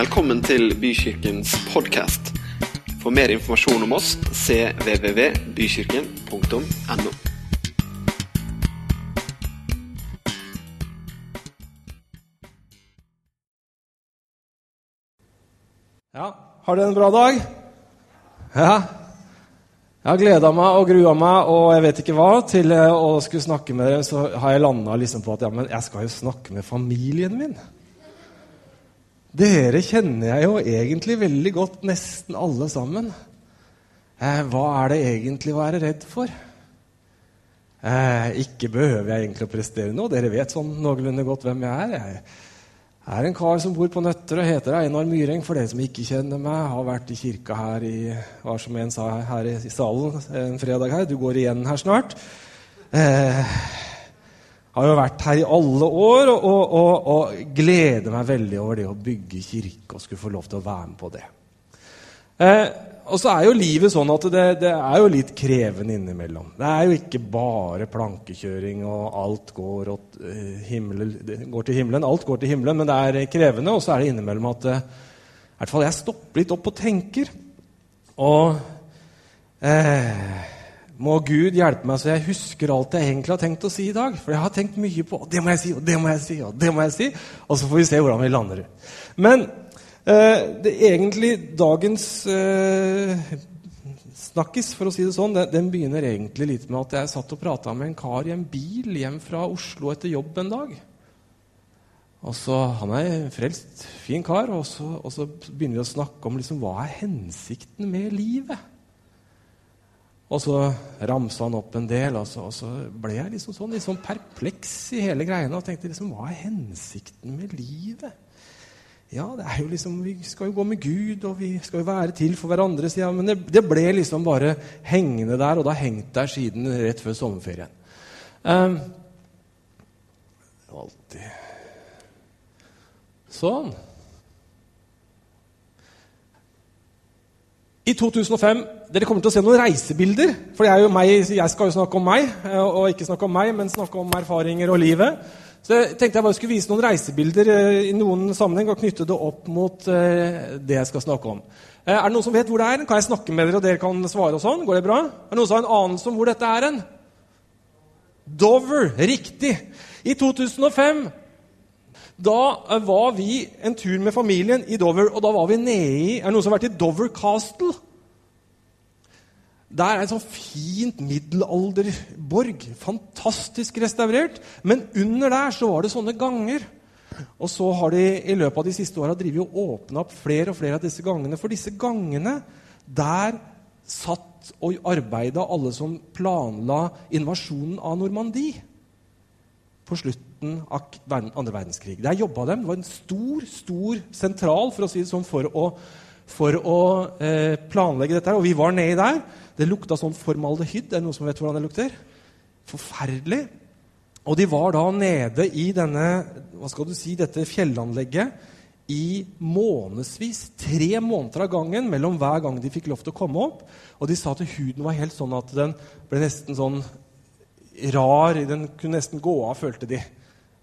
Velkommen til Bykirkens podkast. For mer informasjon om oss cvvvbykirken.no. Ja, har dere en bra dag? Ja. Jeg har gleda meg og grua meg og jeg vet ikke hva til eh, å skulle snakke med dere. Så har jeg landa liksom på at ja, men jeg skal jo snakke med familien min. Dere kjenner jeg jo egentlig veldig godt, nesten alle sammen. Eh, hva er det egentlig å være redd for? Eh, ikke behøver jeg egentlig å prestere noe. Dere vet sånn noenlunde godt hvem jeg er. Jeg er en kar som bor på Nøtter og heter Einar Myreng. For dere som ikke kjenner meg, har vært i kirka her i hva som en sa her i salen en fredag her. Du går igjen her snart. Eh, har jo vært her i alle år og, og, og, og, gleder meg veldig over det å bygge kirke og skulle få lov til å være med på det. Eh, og så er jo livet sånn at det, det, er jo litt krevende innimellom. Det er jo ikke bare plankekjøring og alt går, åt, uh, himmel, går til himmelen. Alt går til himmelen, men det er krevende. Og så er det innimellom at uh, i hvert fall jeg stopper litt opp og tenker. Og uh, må Gud hjelpe meg så jeg husker alt jeg egentlig har tenkt å si i dag. For jeg har tenkt mye på det må jeg si, og det må jeg si, og det må jeg si. Og så får vi se hvordan vi lander. Men Eh, det egentlig Dagens eh, snakkis, for å si det sånn, den, den, begynner egentlig litt med at jeg satt og prata med en kar i en bil hjem fra Oslo etter jobb en dag. Og så, Han er en frelst, fin kar, og så, og så begynner vi å snakke om liksom, hva er hensikten med livet. Og så ramsa han opp en del, og så, og så ble jeg liksom sånn, liksom perpleks i hele greiene og tenkte liksom, hva er hensikten med livet? Ja, det er jo liksom, vi skal jo gå med Gud, og vi skal jo være til for hverandre. sier. Men det, det, ble liksom bare hengende der, og det har hengt der siden rett før sommerferien. Um, alltid Sånn. I 2005 Dere kommer til å se noen reisebilder. For meg, jeg skal jo snakke om meg, eh, og ikke snakke om meg, men snakke om erfaringer og livet. Så jeg tenkte jeg bare skulle vise noen reisebilder eh, i noen sammenheng og knytte det opp mot eh, det jeg skal snakke om. Er det noen som vet hvor det er? Kan jeg snakke med dere, og dere kan svare? og sånn? Går det bra? Er det noen som har en anelse om hvor dette er? en? Dover. Riktig. I 2005 da var vi en tur med familien i Dover, og da var vi nede i Er det noen som har vært i Dover Castle? Der er en sånn fint middelalderborg. Fantastisk restaurert. Men under der så var det sånne ganger. Og så har de i løpet av de siste åra åpna opp flere og flere av disse gangene. For disse gangene, der satt og arbeida alle som planla invasjonen av Normandie på slutten av andre verdenskrig. Der jobba de. Det var en stor, stor sentral for å si det sånn, for å, for å eh, planlegge dette. Og vi var nedi der. Det lukta sånn formaldehyd. Er noen som vet hvordan det lukter? Forferdelig. Og de var da nede i denne, hva skal du si, dette fjellanlegget i månedsvis. Tre måneder av gangen mellom hver gang de fikk lov til å komme opp. Og de sa at huden var helt sånn at den ble nesten sånn rar. Den kunne nesten gå av, følte de.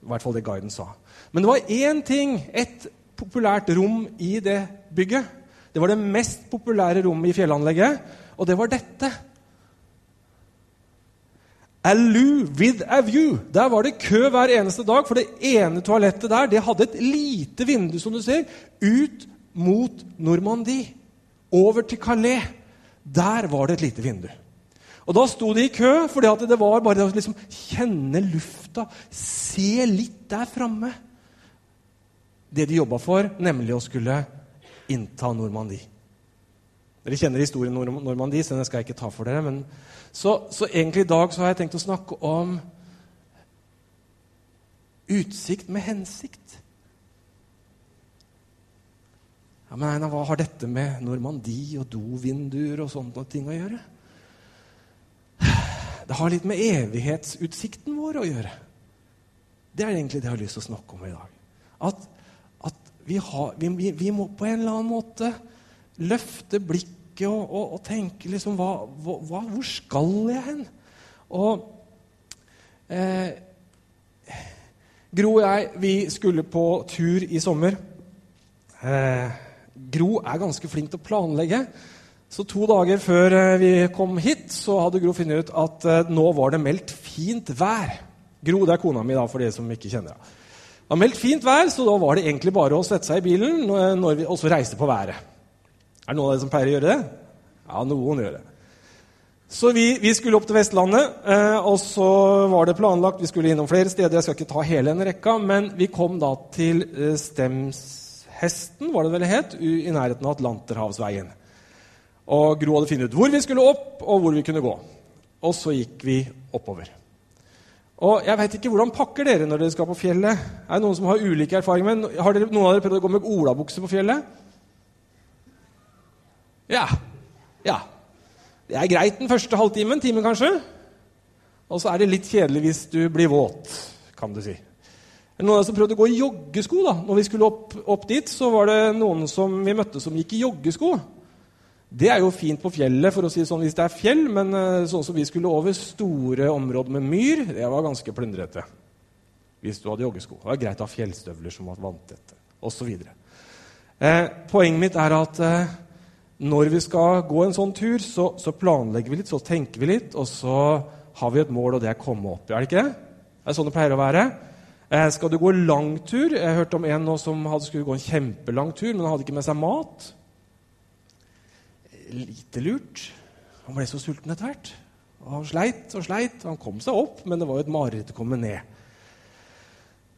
I hvert fall det guiden sa. Men det var én ting, et populært rom i det bygget. Det var det mest populære rommet i fjellanlegget og det var dette. A with a view. Der var det kø hver eneste dag, for det ene toalettet der det hadde et lite vindu som du ser, ut mot Normandie. Over til Calais. Der var det et lite vindu. Og Da sto de i kø, for det var bare å liksom kjenne lufta, se litt der framme. Det de jobba for, nemlig å skulle innta Normandie. Dere kjenner historien om Normandie, så den skal jeg ikke ta for dere. Men så, så, egentlig i dag har jeg tenkt å snakke om utsikt med hensikt. Ja, men hva har dette med Normandie og dovinduer og sånne ting å gjøre? Det har litt med evighetsutsikten vår å gjøre. Det er egentlig det jeg har lyst til å snakke om i dag. At, at vi, har, vi, vi, må på en eller annen måte løfte blikket og, og, og tenke liksom hva, hva, Hvor skal jeg hen? Og eh, Gro og jeg vi skulle på tur i sommer. Eh, Gro er ganske flink til å planlegge. Så to dager før eh, vi kom hit, så hadde Gro funnet ut at eh, nå var det meldt fint vær. Gro det er kona mi, da, for de som ikke kjenner henne. Det var meldt fint vær, så da var det egentlig bare å sette seg i bilen når vi også reiste på været. Er det noen av dere som pleier å gjøre det? Ja, noen gjør det. Så vi, vi skulle opp til Vestlandet, eh, og så var det planlagt Vi skulle innom flere steder. Jeg skal ikke ta hele en rekka, men vi kom da til Stemshesten, var det vel het, i nærheten av Atlanterhavsveien. Og Gro hadde funnet ut hvor vi skulle opp, og hvor vi kunne gå. Og så gikk vi oppover. Og jeg vet ikke, Hvordan pakker dere når dere skal på fjellet? Er det Noen som har ulike erfaringer med? Har dere, noen av dere prøvd å gå med olabukse på fjellet? Ja. Ja. Det er greit den første halvtimen, timen kanskje. Og så er det litt kjedelig hvis du blir våt, kan du si. Noen av dere som prøvde å gå i joggesko. da. Når vi skulle opp, opp dit, så var det noen som vi møtte som gikk i joggesko. Det er jo fint på fjellet for å si det sånn hvis det er fjell, men eh, sånn som vi skulle over store områder med myr, det var ganske plundrete. Hvis du hadde joggesko. Det var greit å ha fjellstøvler som var vanntette, osv. Eh, poenget mitt er at eh, når vi skal gå en sånn tur, så, så, planlegger vi litt, så tenker vi litt, og så har vi et mål, og det er å komme opp. Er det ikke det? Det Er sånn det pleier å være? Eh, skal du gå lang tur? Jeg hørte om en som hadde skulle gå en kjempelang tur, men han hadde ikke med seg mat lite lurt. Han ble så sulten etter hvert. Og han sleit og sleit. Han kom seg opp, men det var jo et mareritt å komme ned.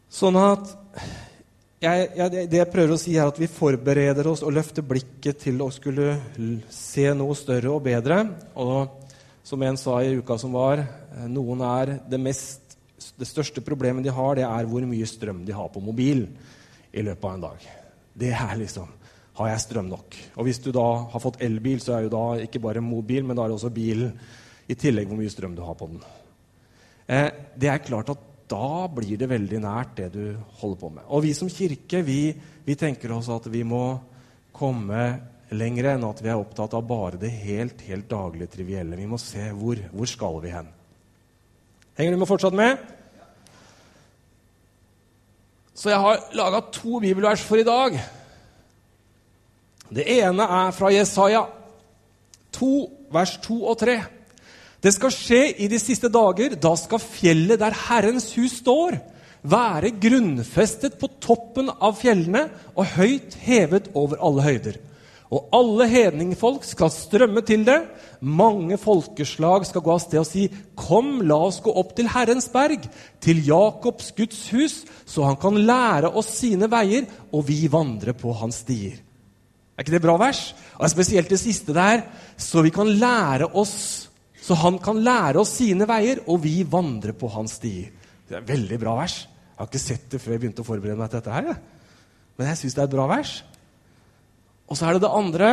Sånn at jeg, jeg, Det jeg prøver å si, er at vi forbereder oss og løfter blikket til å skulle se noe større og bedre. Og som en sa i uka som var, noen er det, mest, det største problemet de har, det er hvor mye strøm de har på mobil i løpet av en dag. Det er liksom har jeg strøm nok. Og hvis du da har fått elbil, så er jo da ikke bare mobil, men da er det også bilen i tillegg hvor mye strøm du har på den. Eh, det er klart at da blir det veldig nært det du holder på med. Og vi som kirke vi, vi tenker oss at vi må komme lenger enn at vi er opptatt av bare det helt, helt daglige, trivielle. Vi må se hvor, hvor skal vi hen. Henger du med fortsatt med? Så jeg har laga to bibelvers for i dag. Det ene er fra Jesaja 2, vers 2 og 3. Det skal skje i de siste dager. Da skal fjellet der Herrens hus står, være grunnfestet på toppen av fjellene og høyt hevet over alle høyder. Og alle hedningfolk skal strømme til det. Mange folkeslag skal gå av sted og si, Kom, la oss gå opp til Herrens berg, til Jakobs Guds hus, så han kan lære oss sine veier, og vi vandre på hans stier. Er ikke det bra vers? Og Spesielt det siste der. Så vi kan lære oss, så han kan lære oss sine veier, og vi vandrer på hans stier. Det er et veldig bra vers. Jeg har ikke sett det før jeg begynte å forberede meg til dette. her. Men jeg syns det er et bra vers. Og så er det det andre.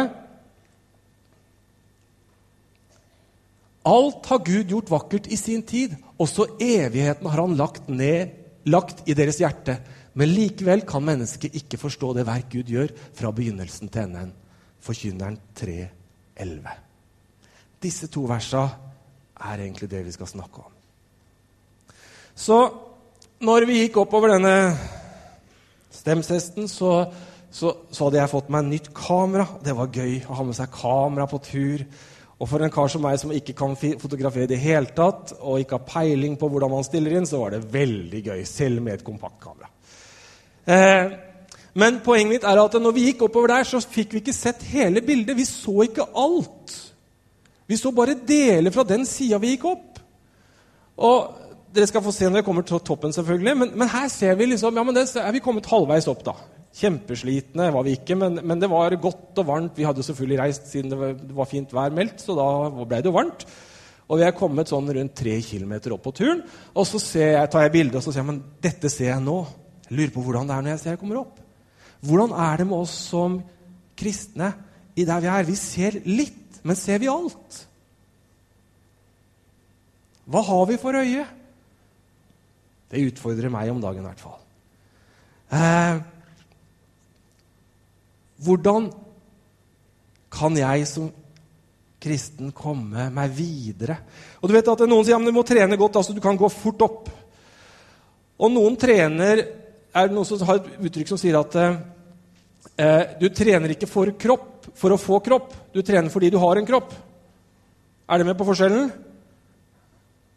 Alt har Gud gjort vakkert i sin tid. Også evigheten har han lagt, ned, lagt i deres hjerte. Men likevel kan mennesket ikke forstå det verk Gud gjør fra begynnelsen til enden. Forkynneren 3.11. Disse to versa er egentlig det vi skal snakke om. Så når vi gikk oppover denne stemsesten, så, så, så, hadde jeg fått meg nytt kamera. Det var gøy å ha med seg kamera på tur. Og for en kar som meg, som ikke kan fotografere i det hele tatt, og ikke har peiling på hvordan man stiller inn, så var det veldig gøy, selv med et kompaktkamera. Eh, men poenget mitt er at når vi gikk oppover der, så fikk vi ikke sett hele bildet. Vi så ikke alt. Vi så bare deler fra den sida vi gikk opp. Og Dere skal få se når dere kommer til toppen, selvfølgelig. Men, men her ser vi liksom, ja, men det er vi kommet halvveis opp. da. Kjempeslitne var vi ikke, men, men, det var godt og varmt. Vi hadde selvfølgelig reist siden det var, fint vær meldt, så da ble det jo varmt. Og vi er kommet sånn rundt tre kilometer opp på turen. Og så jeg, tar jeg bilde og så sier jeg, men dette ser jeg nå. Jeg lurer på hvordan det er når jeg ser jeg kommer opp. Hvordan er det med oss som kristne i der vi er? Vi ser litt, men ser vi alt? Hva har vi for øye? Det utfordrer meg om dagen i hvert fall. Eh, hvordan kan jeg som kristen komme meg videre? Og du vet at Noen sier at du må trene godt, altså du kan gå fort opp. Og noen trener er det noen som har et uttrykk som sier at eh, Eh, du trener ikke for kropp for å få kropp. Du trener fordi du har en kropp. Er det med på forskjellen?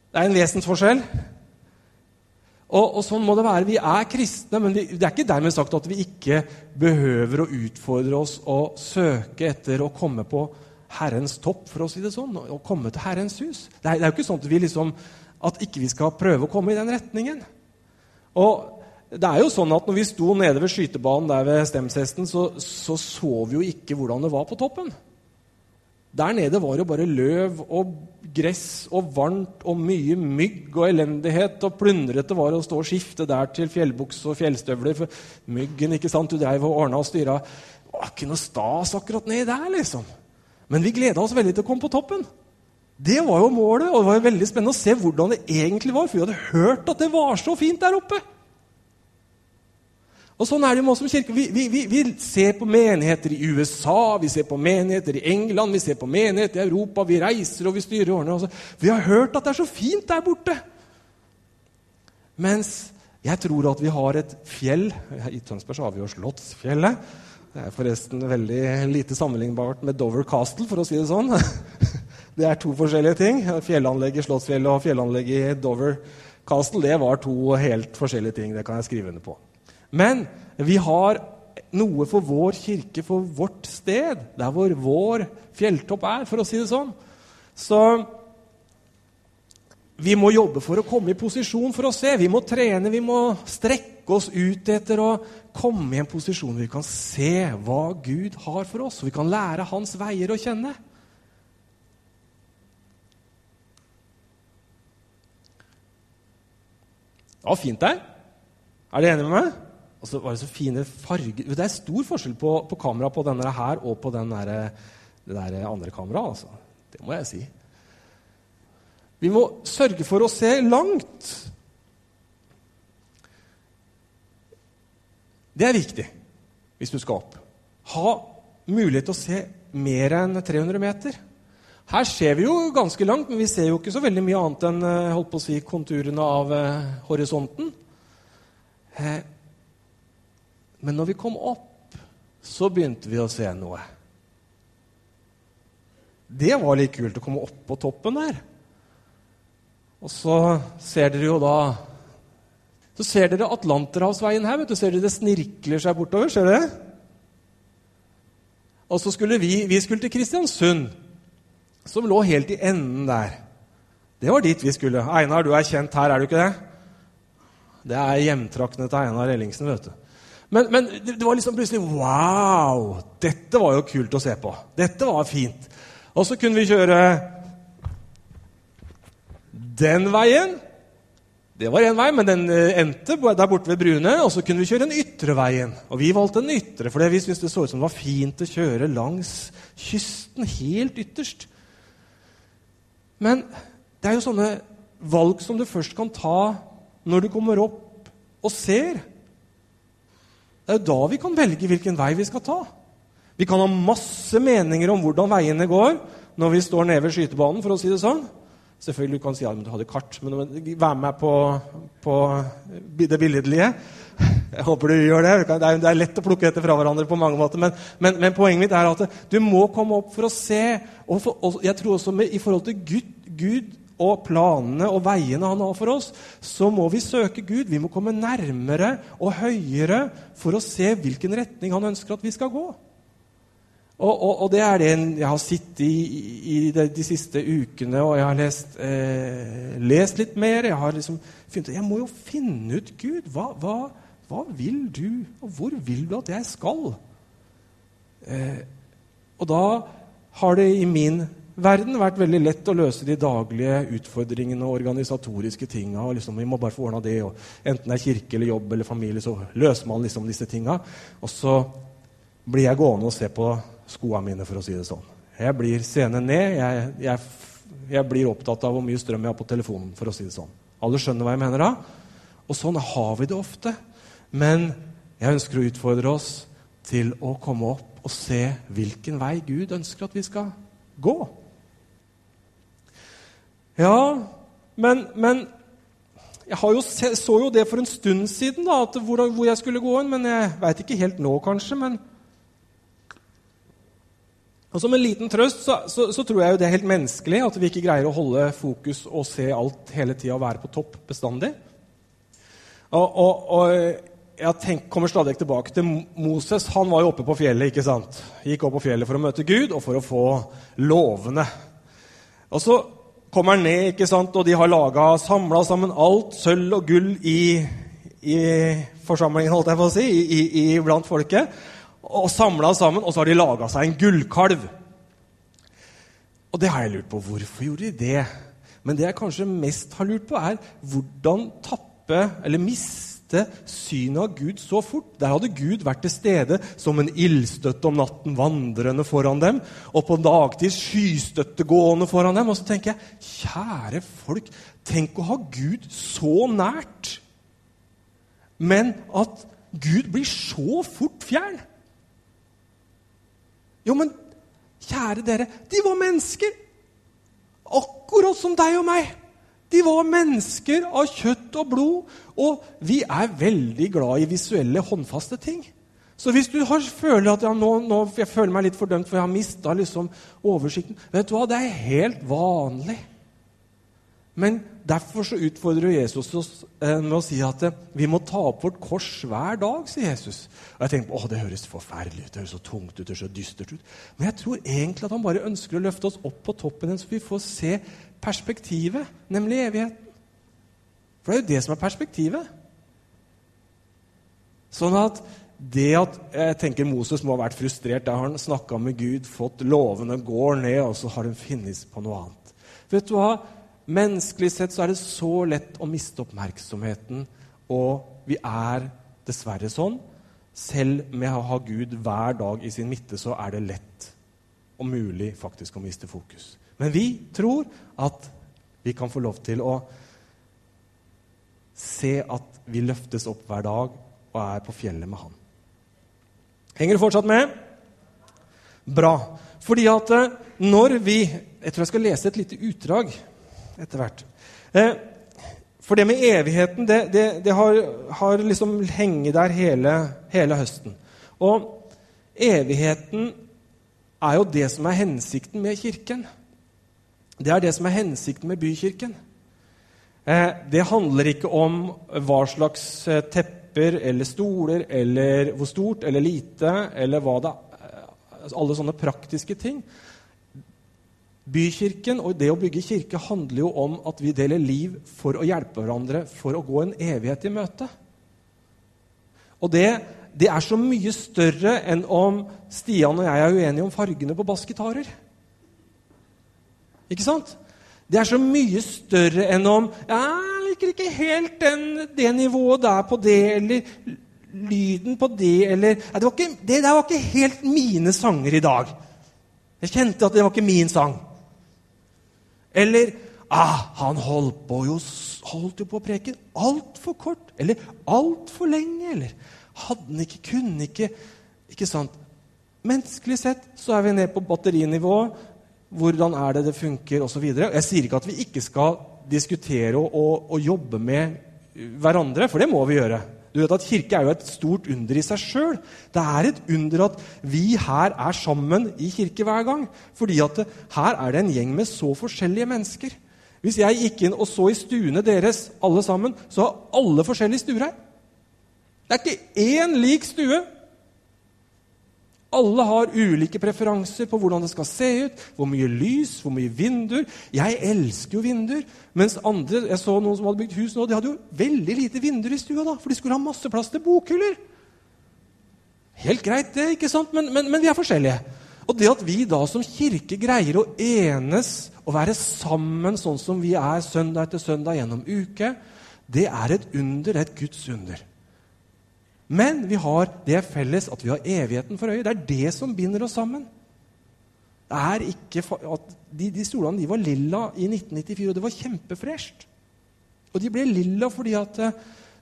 Det er en vesensforskjell. Og, og, sånn må det være. Vi er kristne, men det, det er ikke dermed sagt at vi ikke behøver å utfordre oss og søke etter å komme på Herrens topp, for å si det sånn, og komme til Herrens hus. Det er, det er jo ikke sånn at vi liksom, at ikke vi skal prøve å komme i den retningen. Og det er jo sånn at når vi sto nede ved skytebanen der ved Stemshesten, så, så så vi jo ikke hvordan det var på toppen. Der nede var det bare løv og gress og varmt og mye mygg og elendighet. Og plundrete var det å stå og skifte der til fjellbuks og fjellstøvler. For myggen ikke sant, du dreiv og ordna og styra. Det var ikke noe stas akkurat nedi der, liksom. Men vi gleda oss veldig til å komme på toppen. Det var jo målet, og det var jo veldig spennende å se hvordan det egentlig var. For vi hadde hørt at det var så fint der oppe. Og sånn er det med oss som kirke. Vi, vi, vi, vi, ser på menigheter i USA, vi ser på menigheter i England, vi ser på menigheter i Europa. Vi reiser og vi styrer årene. Altså. Vi har hørt at det er så fint der borte. Mens jeg tror at vi har et fjell I Tønsberg har vi jo Slottsfjellet. Det er forresten veldig lite sammenlignbart med Dover Castle, for å si det sånn. Det er to forskjellige ting. Fjellanlegget Slottsfjellet og fjellanlegget i Dover Castle det var to helt forskjellige ting. Det kan jeg skrive under på. Men vi har noe for vår kirke, for vårt sted, der hvor vår fjelltopp er, for å si det sånn. Så vi må jobbe for å komme i posisjon for å se. Vi må trene, vi må strekke oss ut etter å komme i en posisjon hvor vi kan se hva Gud har for oss, og vi kan lære hans veier å kjenne. Det var fint der. Er dere enige med meg? Og så var det så fine farger Det er stor forskjell på, på kameraet på denne her og på den der, det der andre kameraet. Altså. Det må jeg si. Vi må sørge for å se langt. Det er viktig hvis du skal opp. Ha mulighet til å se mer enn 300 meter. Her ser vi jo ganske langt, men vi ser jo ikke så veldig mye annet enn eh, holdt på å si, konturene av eh, horisonten. Eh, men når vi kom opp, så begynte vi å se noe. Det var litt kult å komme opp på toppen der. Og så ser dere jo da Så ser dere Atlanterhavsveien her. vet du, Ser dere det snirkler seg bortover? Ser dere? Og så skulle vi, vi skulle til Kristiansund, som lå helt i enden der. Det var dit vi skulle. Einar, du er kjent her, er du ikke det? Det er hjemtraktene til Einar Ellingsen. vet du. Men, men, det var liksom plutselig Wow! Dette var jo kult å se på. Dette var fint. Og så kunne vi kjøre den veien. Det var én vei, men den eh, endte der borte ved Brune. Og så kunne vi kjøre den ytre veien. Og vi valgte den ytre, for vi syntes det så ut som det var fint å kjøre langs kysten, helt ytterst. Men det er jo sånne valg som du først kan ta når du kommer opp og ser. Det er jo da vi kan velge hvilken vei vi skal ta. Vi kan ha masse meninger om hvordan veiene går når vi står nede ved skytebanen. for å si det sånn. Selvfølgelig du kan si at du hadde kart, men vær med på, på det billedlige. Jeg håper du gjør det. Det er lett å plukke dette fra hverandre på mange måter. Men, men, men poenget mitt er at du må komme opp for å se. Og, for, og jeg tror også med, i forhold til Gud, Gud og planene og veiene han har for oss, så må vi søke Gud. Vi må komme nærmere og høyere for å se hvilken retning han ønsker at vi skal gå. Og, og, og det er det jeg har sittet i, i de, de, siste ukene, og jeg har lest, eh, lest litt mer. Jeg har liksom funnet, jeg må jo finne ut Gud. Hva, hva, hva, vil du, og hvor vil du at jeg skal? Eh, og da har det i min verden vært veldig lett å løse de daglige utfordringene og organisatoriske tinga. Og liksom, vi må bare få ordna det, og enten det er kirke eller jobb eller familie, så løser man liksom disse tinga. Og så blir jeg gående og se på skoa mine, for å si det sånn. Jeg blir seende ned. Jeg, jeg, jeg, blir opptatt av hvor mye strøm jeg har på telefonen, for å si det sånn. Alle skjønner hva jeg mener da? Og sånn har vi det ofte. Men jeg ønsker å utfordre oss til å komme opp og se hvilken vei Gud ønsker at vi skal gå. Ja, men, men jeg jo se, så jo det for en stund siden, da, hvor, hvor, jeg skulle gå inn. Men jeg veit ikke helt nå, kanskje. Men Og Som en liten trøst så, så, så, tror jeg jo det er helt menneskelig at vi ikke greier å holde fokus og se alt hele tida og være på topp bestandig. Og, og, og jeg tenk, kommer stadig tilbake til Moses. Han var jo oppe på fjellet. ikke sant? Gikk opp på fjellet for å møte Gud og for å få lovene. Og så kommer han ned, ikke sant? og de har laga, samla sammen alt sølv og gull i, i forsamlingen, holdt jeg på å si, i, i, blant folket og samla sammen, og så har de laga seg en gullkalv. Og det har jeg lurt på. Hvorfor gjorde de det? Men det jeg kanskje mest har lurt på, er hvordan tappe eller miste synet av Gud så fort. Der hadde Gud vært til stede som en ildstøtte om natten vandrende foran dem, og på dagtid skystøtte gående foran dem. Og så tenker jeg, kjære folk, tenk å ha Gud så nært, men at Gud blir så fort fjern. Jo, men kjære dere, de var mennesker. Akkurat som deg og meg. De var mennesker av kjøtt og blod. Og vi er veldig glad i visuelle, håndfaste ting. Så hvis du har, føler at ja, nå, nå, jeg føler meg litt fordømt for jeg har mista liksom, oversikten Vet du hva, Det er helt vanlig. Men derfor så utfordrer Jesus oss eh, med å si at eh, vi må ta opp vårt kors hver dag, sier Jesus. Og jeg tenker, åh, Det høres forferdelig ut, det høres så tungt ut, det høres så dystert ut. Men jeg tror egentlig at han bare ønsker å løfte oss opp på toppen så vi får se perspektivet, nemlig evigheten. For det er jo det som er perspektivet. Sånn at det at jeg tenker Moses må ha vært frustrert. Da har han snakka med Gud, fått lovene, går ned, og så har hun funnet på noe annet. Vet du hva? Menneskelig sett så er det så lett å miste oppmerksomheten, og vi er dessverre sånn. Selv med å ha Gud hver dag i sin midte, så er det lett og mulig faktisk å miste fokus. Men vi tror at vi kan få lov til å se at vi løftes opp hver dag og er på fjellet med Han. Henger du fortsatt med? Bra. Fordi at eh, når vi Jeg tror jeg skal lese et lite utdrag etter hvert. Eh, for det med evigheten, det, det, det har, har, liksom hengt der hele, hele, høsten. Og evigheten er jo det som er hensikten med Kirken. Det er det som er hensikten med Bykirken. Eh, det handler ikke om hva slags eh, tepper eller stoler eller hvor stort eller lite eller hva det er. Alle sånne praktiske ting. Bykirken og det å bygge kirke handler jo om at vi deler liv for å hjelpe hverandre for å gå en evighet i møte. Og det, det er så mye større enn om Stian og jeg er uenige om fargene på bassgitarer. Ikke sant? Det er så mye større enn om Jeg liker ikke helt den, det nivået der på det, eller lyden på det, eller det, var ikke, det der var ikke helt mine sanger i dag. Jeg kjente at det var ikke min sang. Eller ah, han holdt, på jo, holdt jo på å preke altfor kort. Eller altfor lenge. Eller hadde han ikke, kunne ikke Ikke sant? Menneskelig sett så er vi ned på batterinivå. Hvordan er det det funker, osv. Jeg sier ikke at vi ikke skal diskutere og, og, og jobbe med hverandre, for det må vi gjøre. Du vet at Kirke er jo et stort under i seg sjøl. Det er et under at vi her er sammen i kirke hver gang. Fordi at her er det en gjeng med så forskjellige mennesker. Hvis jeg gikk inn og så i stuene deres, alle sammen, så har alle forskjellige stuer her. Det er ikke én lik stue. Alle har ulike preferanser på hvordan det skal se ut, hvor mye lys, hvor mye vinduer. Jeg elsker jo vinduer. Mens andre, jeg så noen som hadde bygd hus nå, de hadde jo veldig lite vinduer i stua, da, for de skulle ha masse plass til bokhyller. Helt greit, det, ikke sant? Men, men, men vi er forskjellige. Og det at vi da som kirke greier å enes og være sammen sånn som vi er søndag etter søndag gjennom uke, det er et under, et Guds under. Men vi har det felles at vi har evigheten for øye. Det er det som binder oss sammen. Det er ikke at de, de stolene de var lilla i 1994, og det var kjempefresht. Og de ble lilla fordi at eh,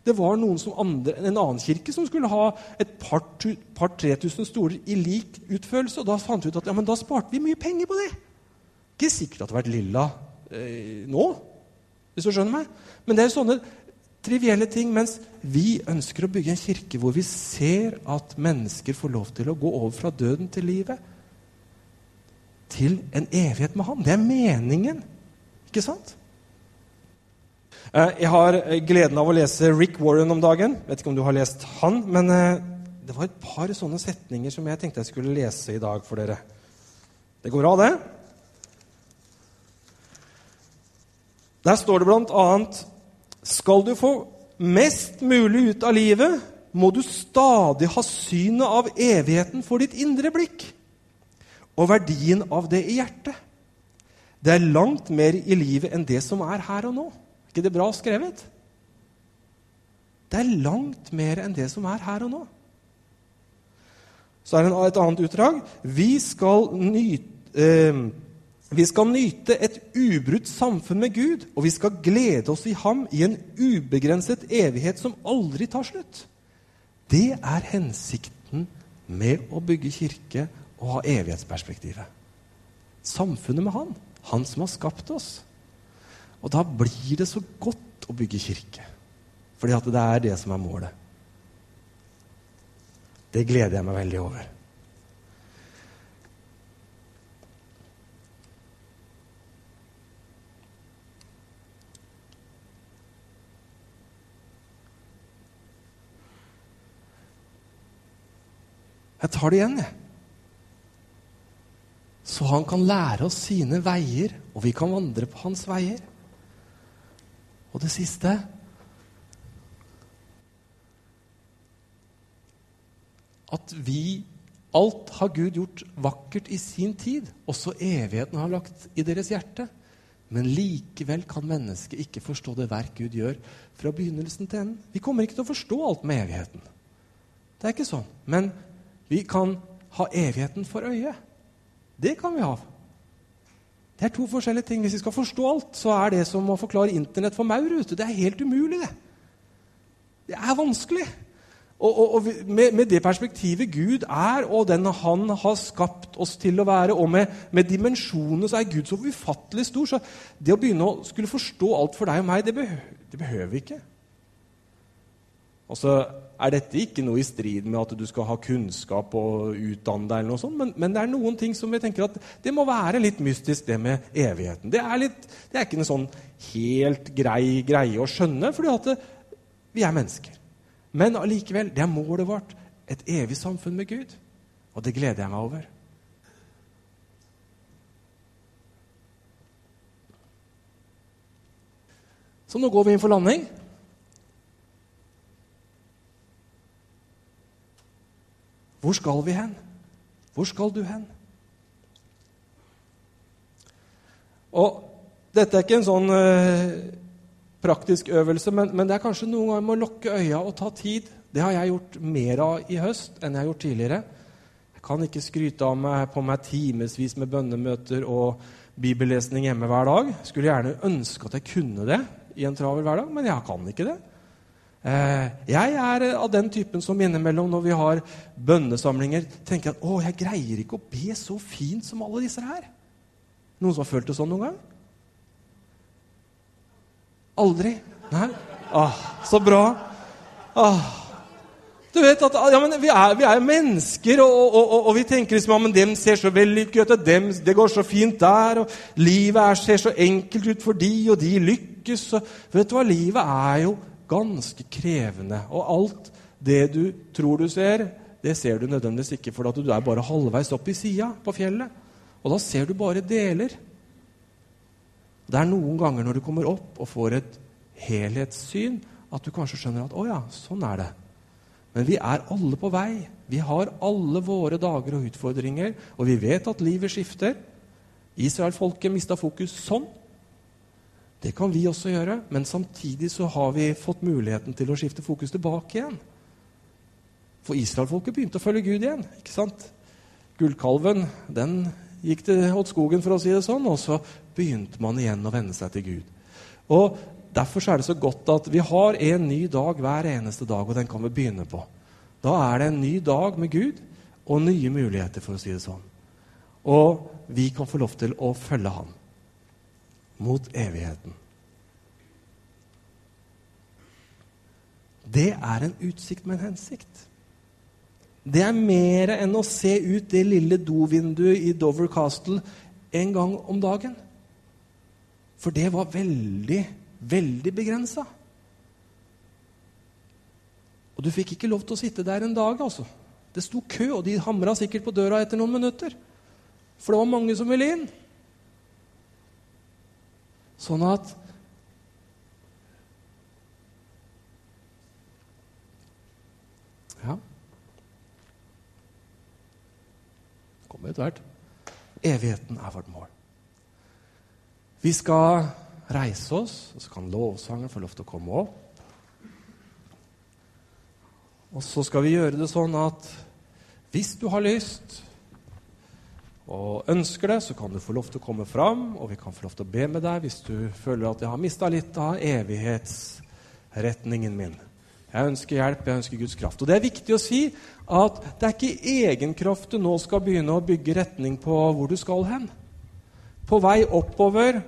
det var andre, en annen kirke som skulle ha et par-tre par, tusen stoler i lik utførelse. Og da fant vi ut at ja, men da sparte vi mye penger på det. Ikke sikkert at det hadde vært lilla eh, nå, hvis du skjønner meg. Men det er sånne trivielle ting. Mens vi ønsker å bygge en kirke hvor vi ser at mennesker får lov til å gå over fra døden til livet. til en evighet med Han. Det er meningen, ikke sant? Eh, jeg har gleden av å lese Rick Warren om dagen. Vet ikke om du har lest han, men eh, det var et par sånne setninger som jeg tenkte jeg skulle lese i dag for dere. Det går bra, det? Der står det blant annet Skal du få mest mulig ut av livet, må du stadig ha synet av evigheten for ditt indre blikk og verdien av det i hjertet. Det er langt mer i livet enn det som er her og nå. Er ikke det bra skrevet? Det er langt mer enn det som er her og nå. Så er det et annet utdrag. Vi skal nyte, eh, vi skal nyte et ubrutt samfunn med Gud, og vi skal glede oss i ham i en ubegrenset evighet som aldri tar slutt. Det er hensikten med å bygge kirke og ha evighetsperspektivet. Samfunnet med Han. Han som har skapt oss. Og da blir det så godt å bygge kirke. Fordi at det er det som er målet. Det gleder jeg meg veldig over. Jeg tar det igjen, jeg. Så han kan lære oss sine veier, og vi kan vandre på hans veier. Og det siste At vi Alt har Gud gjort vakkert i sin tid. Også evigheten har lagt i deres hjerte. Men likevel kan mennesket ikke forstå det verk Gud gjør fra begynnelsen til enden. Vi kommer ikke til å forstå alt med evigheten. Det er ikke sånn. Men vi kan ha evigheten for øye. Det kan vi ha. Det er to forskjellige ting. Hvis vi skal forstå alt, så er det som å forklare Internett for maur. Det er helt umulig, det. Det er vanskelig. Og, og, og med, med, det perspektivet Gud er, og den Han har skapt oss til å være, og med, med dimensjonene, så er Gud så ufattelig stor. Så det å begynne å skulle forstå alt for deg og meg, det, behøver, det behøver vi ikke. Og så er dette ikke noe i strid med at du skal ha kunnskap og utdanne deg, eller noe sånt, men, men, det er noen ting som vi tenker at det må være litt mystisk, det med evigheten. Det er, litt, det er ikke en sånn helt grei greie å skjønne, fordi at det, vi er mennesker. Men allikevel, det er målet vårt. Et evig samfunn med Gud. Og det gleder jeg meg over. Så nå går vi inn for landing. Hvor skal vi hen? Hvor skal du hen? Og dette er ikke en sånn uh, praktisk øvelse, men, men, det er kanskje noen ganger med å lukke øya og ta tid. Det har jeg gjort mer av i høst enn jeg har gjort tidligere. Jeg kan ikke skryte av meg på meg timevis med bønnemøter og bibellesning hjemme hver dag. Skulle gjerne ønske at jeg kunne det i en travel hverdag, men jeg kan ikke det. Eh, jeg er av den typen som innimellom, når vi har bønnesamlinger, tenker at 'Å, jeg greier ikke å be så fint som alle disse her'. Noen som har følt det sånn noen gang? Aldri? Nei? Ah, så bra. Ah. Du vet at ja, vi, er, vi, er, mennesker, og, og, og, og, vi tenker liksom ja, men dem ser så vellykket ut, det går så fint der, og livet er, ser så enkelt ut for de, og de lykkes. Og, vet du hva? Livet er jo ganske krevende. Og alt det du tror du ser, det ser du nødvendigvis ikke, for du er bare halvveis opp i sida på fjellet. Og da ser du bare deler. Det er noen ganger når du kommer opp og får et helhetssyn, at du kanskje skjønner at 'å ja, sånn er det'. Men vi er alle på vei. Vi har alle våre dager og utfordringer, og vi vet at livet skifter. Israelfolket mista fokus sånn. Det kan vi også gjøre, men samtidig så har vi fått muligheten til å skifte fokus tilbake igjen. For israelfolket begynte å følge Gud igjen. ikke sant? Gullkalven den gikk til åt skogen, for å si det sånn, og så begynte man igjen å venne seg til Gud. Og Derfor er det så godt at vi har en ny dag hver eneste dag, og den kan vi begynne på. Da er det en ny dag med Gud og nye muligheter, for å si det sånn. Og vi kan få lov til å følge Han mot evigheten. Det er en utsikt med en hensikt. Det er mer enn å se ut det lille dovinduet i Dover Castle en gang om dagen. For det var veldig, veldig begrensa. Og du fikk ikke lov til å sitte der en dag, altså. Det sto kø, og de hamra sikkert på døra etter noen minutter. For det var mange som ville inn. Sånn at Ja Kommer etter hvert. Evigheten er vårt mål. Vi skal reise oss, og så kan lovsangeren få lov til å komme opp. Og så skal vi gjøre det sånn at hvis du har lyst og ønsker det, så kan du få lov til å komme fram, og vi kan få lov til å be med deg hvis du føler at jeg har mista litt av evighetsretningen min. Jeg ønsker hjelp, jeg ønsker Guds kraft. Og det er viktig å si at det er ikke egenkraft du nå skal begynne å bygge retning på hvor du skal hen. På vei oppover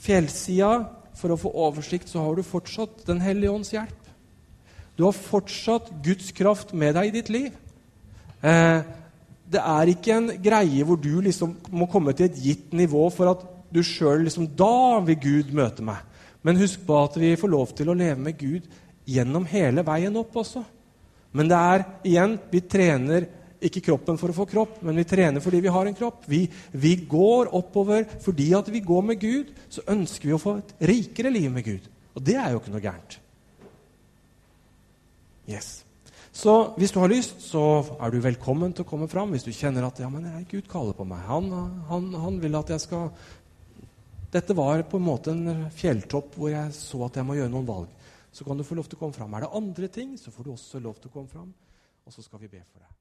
fjellsida for å få oversikt, så har du fortsatt Den hellige ånds hjelp. Du har fortsatt Guds kraft med deg i ditt liv. Eh, det er ikke en greie hvor du liksom må komme til et gitt nivå for at du sjøl liksom, Da vil Gud møte meg. Men husk på at vi får lov til å leve med Gud gjennom hele veien opp også. Men det er igjen Vi trener ikke kroppen for å få kropp, men vi trener fordi vi har en kropp. Vi, vi går oppover fordi at vi går med Gud. Så ønsker vi å få et rikere liv med Gud. Og det er jo ikke noe gærent. Yes. Så hvis du har lyst, så er du velkommen til å komme fram. Hvis du kjenner at ja, men Gud kaller på meg. Han, han, han, vil at jeg skal Dette var på en måte en fjelltopp hvor jeg så at jeg må gjøre noen valg. Så kan du få lov til å komme fram. Er det andre ting, så får du også lov til å komme fram, og så skal vi be for deg.